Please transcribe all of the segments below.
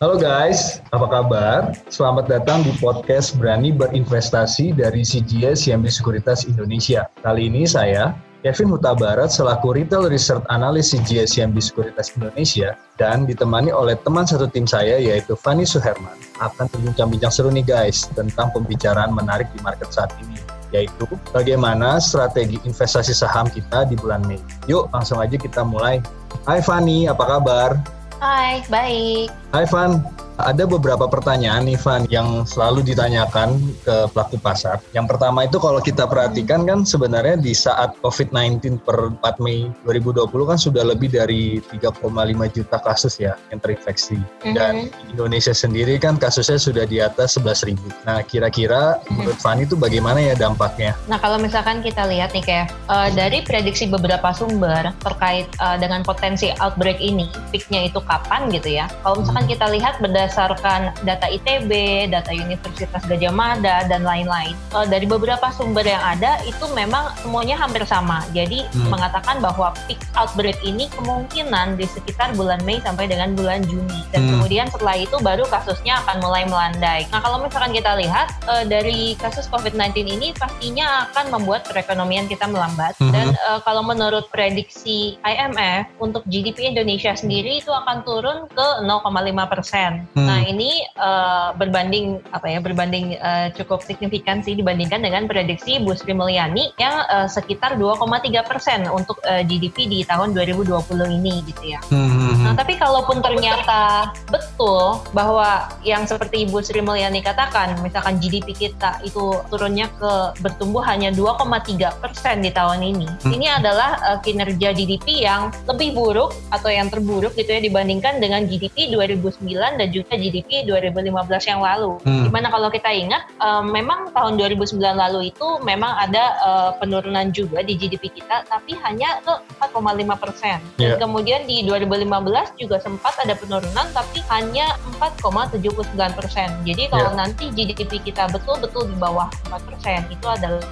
Halo guys, apa kabar? Selamat datang di podcast Berani Berinvestasi dari CGS CMB Sekuritas Indonesia. Kali ini saya, Kevin Huta Barat, selaku Retail Research Analyst CGS CMB Sekuritas Indonesia, dan ditemani oleh teman satu tim saya yaitu Fani Suherman, akan berbincang-bincang seru nih guys tentang pembicaraan menarik di market saat ini, yaitu bagaimana strategi investasi saham kita di bulan Mei. Yuk langsung aja kita mulai. Hai Fani, apa kabar? Hai, baik. Hai Van, ada beberapa pertanyaan nih Van yang selalu ditanyakan ke pelaku pasar. Yang pertama itu kalau kita perhatikan kan sebenarnya di saat COVID-19 per 4 Mei 2020 kan sudah lebih dari 3,5 juta kasus ya yang terinfeksi. Mm-hmm. Dan Indonesia sendiri kan kasusnya sudah di atas 11 ribu. Nah kira-kira mm-hmm. menurut Van itu bagaimana ya dampaknya? Nah kalau misalkan kita lihat nih kayak uh, dari prediksi beberapa sumber terkait uh, dengan potensi outbreak ini, peaknya itu kapan gitu ya. Kalau misalkan kita lihat berdasarkan data ITB, data Universitas Gajah Mada dan lain-lain. Uh, dari beberapa sumber yang ada itu memang semuanya hampir sama. Jadi hmm. mengatakan bahwa peak outbreak ini kemungkinan di sekitar bulan Mei sampai dengan bulan Juni. Dan hmm. kemudian setelah itu baru kasusnya akan mulai melandai. Nah kalau misalkan kita lihat uh, dari kasus COVID-19 ini pastinya akan membuat perekonomian kita melambat. Hmm. Dan uh, kalau menurut prediksi IMF untuk GDP Indonesia sendiri itu akan turun ke 0,5 persen. Hmm. Nah ini uh, berbanding apa ya berbanding uh, cukup signifikan sih dibandingkan dengan prediksi Bu Sri Mulyani yang uh, sekitar 2,3 persen untuk uh, GDP di tahun 2020 ini gitu ya. Hmm, hmm, hmm. Nah tapi kalaupun ternyata betul bahwa yang seperti Ibu Sri Mulyani katakan, misalkan GDP kita itu turunnya ke bertumbuh hanya 2,3 persen di tahun ini, hmm. ini adalah uh, kinerja GDP yang lebih buruk atau yang terburuk gitu ya dibandingkan dengan GDP 2009 dan juga GDP 2015 yang lalu. Hmm. Di mana kalau kita ingat, um, memang tahun 2009 lalu itu memang ada uh, penurunan juga di GDP kita, tapi hanya ke 4,5 persen. Dan yeah. kemudian di 2015 juga sempat ada penurunan, tapi hanya 4,79 persen. Jadi kalau yeah. nanti GDP kita betul-betul di bawah 4 persen, itu adalah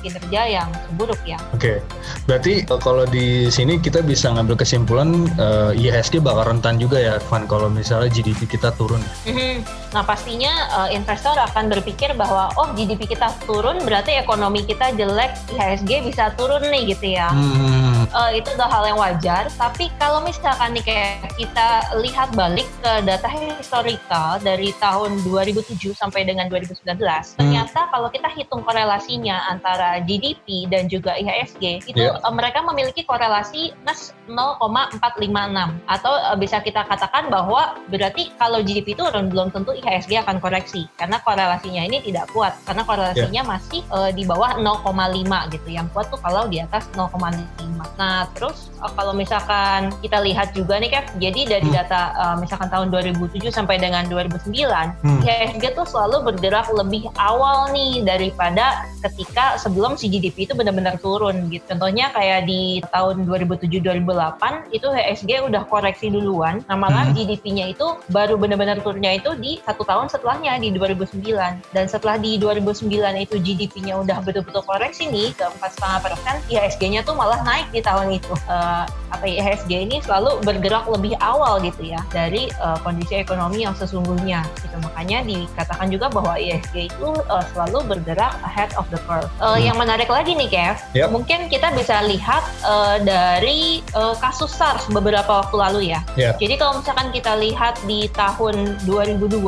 kinerja yang buruk ya. Oke, okay. berarti uh, kalau di sini kita bisa ngambil kesimpulan uh, IHSG bakal rentan juga ya, Van, kalau misalnya GDP kita turun. Mm-hmm. Nah pastinya uh, investor akan berpikir bahwa oh GDP kita turun berarti ekonomi kita jelek, IHSG bisa turun nih gitu ya. Mm-hmm. Uh, itu adalah hal yang wajar. Tapi kalau misalkan nih kayak kita lihat balik ke data historical dari tahun 2007 sampai dengan 2019, mm. ternyata kalau kita hitung korelasinya antara GDP dan juga IHSG itu yeah. uh, mereka memiliki korelasi plus 0,456 atau uh, bisa kita katakan bahwa berarti kalau GDP turun belum tentu IHSG akan koreksi karena korelasinya ini tidak kuat karena korelasinya yeah. masih uh, di bawah 0,5 gitu. Yang kuat tuh kalau di atas 0,5. Nah, terus uh, kalau misalkan kita lihat juga nih Kev, jadi dari hmm. data uh, misalkan tahun 2007 sampai dengan 2009, hmm. IHSG tuh selalu bergerak lebih awal nih daripada ketika sebelum si GDP itu benar-benar turun gitu. Contohnya kayak di tahun 2007-2008 itu IHSG udah koreksi duluan, nah malah hmm. GDP-nya itu baru benar-benar turunnya itu di satu tahun setelahnya di 2009 dan setelah di 2009 itu GDP-nya udah betul-betul koreksi nih ke empat setengah persen IHSG-nya tuh malah naik di tahun itu uh, apa IHSG ini selalu bergerak lebih awal gitu ya dari uh, kondisi ekonomi yang sesungguhnya gitu makanya dikatakan juga bahwa IHSG itu uh, selalu bergerak ahead of the curve uh, hmm. yang menarik lagi nih Kev yep. mungkin kita bisa lihat uh, dari uh, kasus SARS beberapa waktu lalu ya yeah. jadi kalau misalkan kita lihat di tahun 2002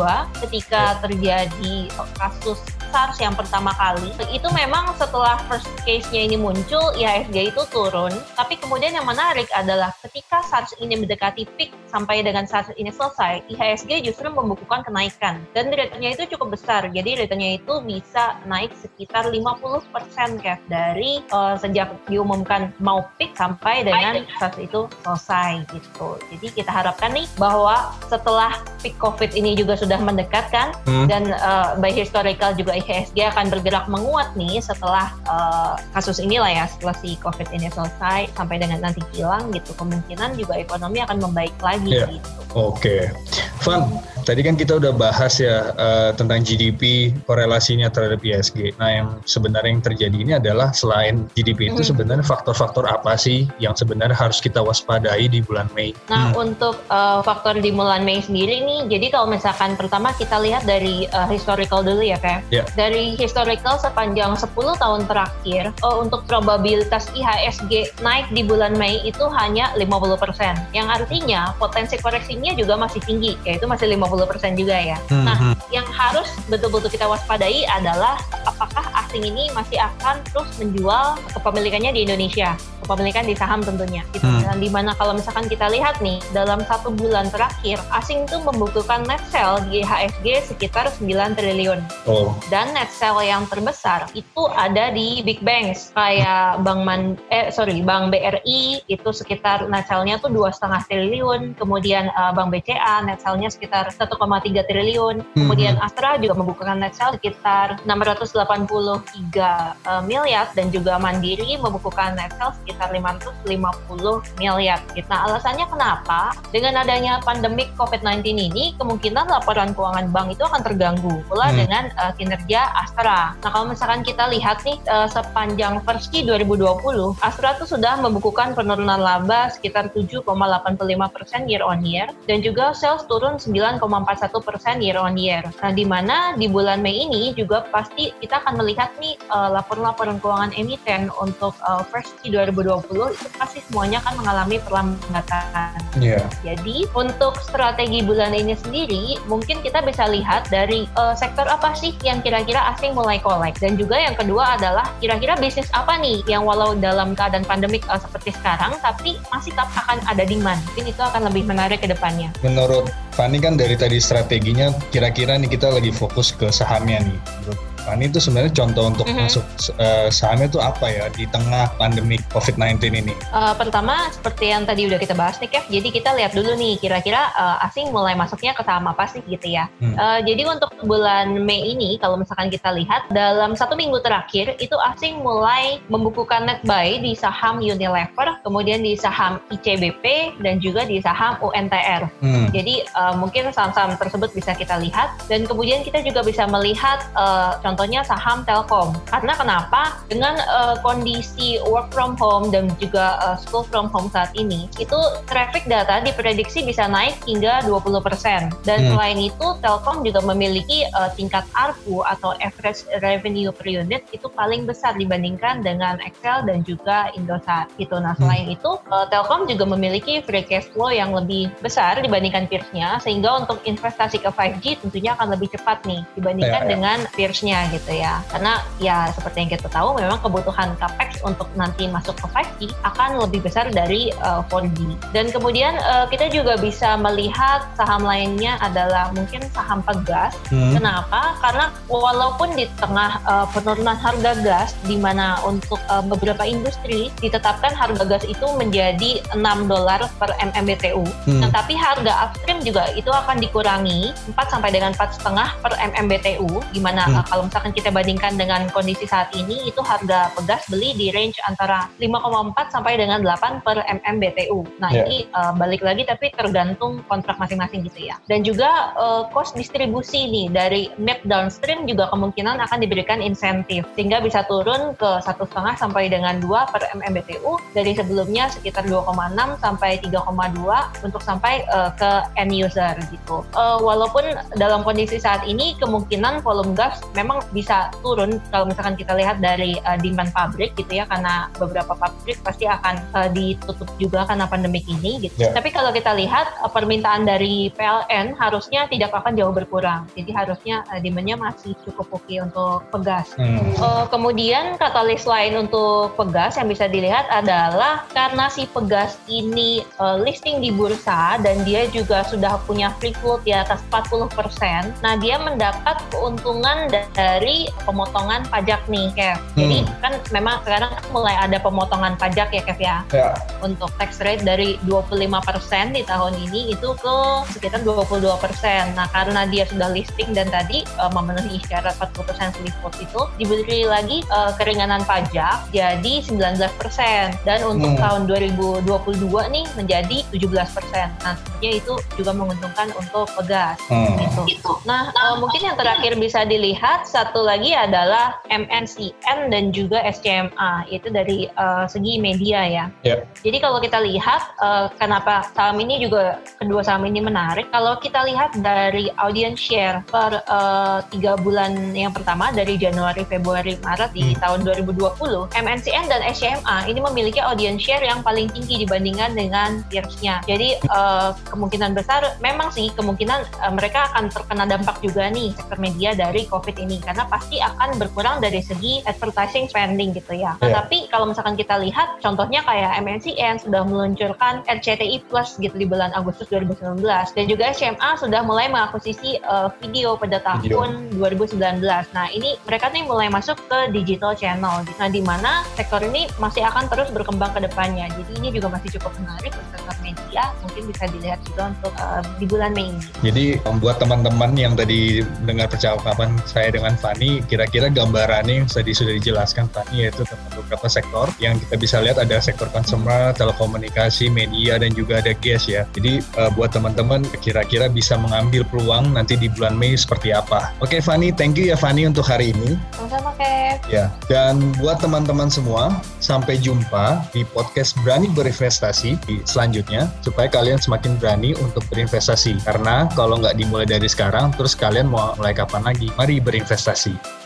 ketika terjadi kasus SARS yang pertama kali. Itu memang setelah first case-nya ini muncul IHSG itu turun. Tapi kemudian yang menarik adalah ketika SARS ini mendekati peak sampai dengan SARS ini selesai IHSG justru membukukan kenaikan. Dan rate-nya itu cukup besar. Jadi rate-nya itu bisa naik sekitar 50% Kev dari uh, sejak diumumkan mau peak sampai dengan SARS itu selesai gitu. Jadi kita harapkan nih bahwa setelah peak COVID ini juga sudah mendekat kan? Hmm. dan uh, by historical juga IHSG akan bergerak menguat nih setelah uh, kasus inilah ya, setelah si COVID ini selesai sampai dengan nanti hilang gitu, kemungkinan juga ekonomi akan membaik lagi yeah. gitu. Oke, okay. Van, tadi kan kita udah bahas ya uh, tentang GDP korelasinya terhadap ISG. Nah, yang sebenarnya yang terjadi ini adalah selain GDP itu hmm. sebenarnya faktor-faktor apa sih yang sebenarnya harus kita waspadai di bulan Mei? Nah, hmm. untuk uh, faktor di bulan Mei sendiri nih, jadi kalau misalkan pertama kita lihat dari uh, historical dulu ya, kayak yeah. dari historical sepanjang 10 tahun terakhir uh, untuk probabilitas IHSG naik di bulan Mei itu hanya 50%. Yang artinya potensi koreksi asingnya juga masih tinggi, yaitu masih 50% juga ya. Hmm. Nah, hmm. yang harus betul-betul kita waspadai adalah asing ini masih akan terus menjual kepemilikannya di Indonesia kepemilikan di saham tentunya gitu. Hmm. Dan di mana kalau misalkan kita lihat nih dalam satu bulan terakhir asing itu membukukan net sell di HSG sekitar 9 triliun. Oh. Dan net sell yang terbesar itu ada di big banks kayak Bank Man eh sorry Bank BRI itu sekitar net sell-nya tuh dua setengah triliun. Kemudian uh, Bank BCA net sell-nya sekitar 1,3 triliun. Hmm. Kemudian Astra juga membukukan net sell sekitar 683 uh, miliar dan juga Mandiri membukukan net sell sekitar sekitar 550 miliar. Gitu. Nah, alasannya kenapa? Dengan adanya pandemik COVID-19 ini, kemungkinan laporan keuangan bank itu akan terganggu pula hmm. dengan uh, kinerja Astra. Nah, kalau misalkan kita lihat nih uh, sepanjang versi 2020, Astra itu sudah membukukan penurunan laba sekitar 7,85 persen year on year dan juga sales turun 9,41 persen year on year. Nah, di mana di bulan Mei ini juga pasti kita akan melihat nih uh, laporan-laporan keuangan emiten untuk uh, versi 2020 2020 itu pasti semuanya akan mengalami perlambatan. Yeah. Jadi untuk strategi bulan ini sendiri mungkin kita bisa lihat dari uh, sektor apa sih yang kira-kira asing mulai kolek dan juga yang kedua adalah kira-kira bisnis apa nih yang walau dalam keadaan pandemik uh, seperti sekarang tapi masih tetap akan ada demand. Mungkin itu akan lebih menarik ke depannya. Menurut Fani kan dari tadi strateginya kira-kira nih kita lagi fokus ke sahamnya nih. Menurut Nah, ini tuh sebenarnya contoh untuk mm -hmm. masuk uh, sahamnya itu apa ya di tengah pandemi COVID-19 ini? Uh, pertama seperti yang tadi udah kita bahas nih Kev, jadi kita lihat dulu nih kira-kira uh, asing mulai masuknya ke saham apa sih gitu ya. Hmm. Uh, jadi untuk bulan Mei ini kalau misalkan kita lihat dalam satu minggu terakhir itu asing mulai membukukan net buy di saham Unilever, kemudian di saham ICBP dan juga di saham UNTR. Hmm. Jadi uh, mungkin saham-saham tersebut bisa kita lihat dan kemudian kita juga bisa melihat uh, contohnya saham Telkom. Karena kenapa? Dengan uh, kondisi work from home dan juga uh, school from home saat ini, itu traffic data diprediksi bisa naik hingga 20%. Dan hmm. selain itu, Telkom juga memiliki uh, tingkat ARPU atau average revenue per unit itu paling besar dibandingkan dengan Excel dan juga Indosat gitu. Nah, selain hmm. itu, uh, Telkom juga memiliki free cash flow yang lebih besar dibandingkan peersnya, sehingga untuk investasi ke 5G tentunya akan lebih cepat nih dibandingkan ya, ya. dengan peersnya gitu ya. Karena ya seperti yang kita tahu memang kebutuhan capex untuk nanti masuk ke 5G akan lebih besar dari uh, eh, 4G. Dan kemudian uh, kita juga bisa melihat saham lainnya adalah mungkin saham pegas. Hmm. Kenapa? Karena walaupun di tengah uh, penurunan harga gas di mana untuk uh, beberapa industri ditetapkan harga gas itu menjadi 6 dolar per MMBTU. Hmm. Nah, tapi harga upstream juga itu akan dikurangi 4 sampai dengan 4,5 per MMBTU di mana hmm. uh, kalau misalkan kita bandingkan dengan kondisi saat ini itu harga pegas beli di range antara 5,4 sampai dengan 8 per mm BTU. Nah yeah. ini uh, balik lagi tapi tergantung kontrak masing-masing gitu ya. Dan juga uh, cost distribusi nih dari MIP downstream juga kemungkinan akan diberikan insentif sehingga bisa turun ke satu setengah sampai dengan 2 per mm BTU dari sebelumnya sekitar 2,6 sampai 3,2 untuk sampai uh, ke end user gitu. Uh, walaupun dalam kondisi saat ini kemungkinan volume gas memang bisa turun kalau misalkan kita lihat dari uh, demand pabrik gitu ya karena beberapa pabrik pasti akan uh, ditutup juga karena pandemik ini gitu. Yeah. Tapi kalau kita lihat uh, permintaan dari PLN harusnya tidak akan jauh berkurang. Jadi harusnya uh, demandnya masih cukup oke okay untuk pegas. Hmm. Uh, kemudian katalis lain untuk pegas yang bisa dilihat adalah karena si pegas ini uh, listing di bursa dan dia juga sudah punya free float di atas 40%. Nah, dia mendapat keuntungan dari dari pemotongan pajak nih, Kev. Jadi hmm. kan memang sekarang mulai ada pemotongan pajak ya, Kev ya. ya. Untuk tax rate dari 25% di tahun ini itu ke sekitar 22%. Nah, karena dia sudah listing dan tadi uh, memenuhi syarat 40% free vote itu diberi lagi uh, keringanan pajak jadi 19% dan untuk hmm. tahun 2022 nih menjadi 17%. Nah, tentunya itu juga menguntungkan untuk pegas hmm. gitu. Nah, uh, mungkin yang terakhir bisa dilihat satu lagi adalah MNCN dan juga SCMA itu dari uh, segi media ya. Yeah. Jadi kalau kita lihat uh, kenapa saham ini juga kedua saham ini menarik kalau kita lihat dari audience share per tiga bulan yang pertama dari Januari, Februari, Maret di hmm. tahun 2020, MNCN dan SCMA ini memiliki audience share yang paling tinggi dibandingkan dengan peersnya. Jadi uh, kemungkinan besar memang sih kemungkinan uh, mereka akan terkena dampak juga nih sektor media dari COVID ini karena pasti akan berkurang dari segi advertising spending gitu ya. Yeah. Tapi kalau misalkan kita lihat contohnya kayak MNCN sudah meluncurkan RCTI Plus gitu di bulan Agustus 2019 dan juga SMA sudah mulai mengakuisisi uh, video pada tahun video. 2019. Nah ini mereka nih mulai masuk ke digital channel. Nah di mana sektor ini masih akan terus berkembang ke depannya. Jadi ini juga masih cukup menarik untuk media. Mungkin bisa dilihat juga untuk uh, di bulan Mei. Jadi membuat teman-teman yang tadi dengar percakapan saya dengan Fani, kira-kira gambarannya yang tadi sudah dijelaskan Fani yaitu termasuk beberapa sektor yang kita bisa lihat ada sektor consumer, telekomunikasi, media dan juga ada gas ya. Jadi uh, buat teman-teman kira-kira bisa mengambil peluang nanti di bulan Mei seperti apa. Oke okay, Fani, thank you ya Fani untuk hari ini. Sama-sama Kev. Ya, dan buat teman-teman semua, sampai jumpa di podcast Berani Berinvestasi di selanjutnya supaya kalian semakin berani untuk berinvestasi. Karena kalau nggak dimulai dari sekarang, terus kalian mau mulai kapan lagi? Mari berinvestasi.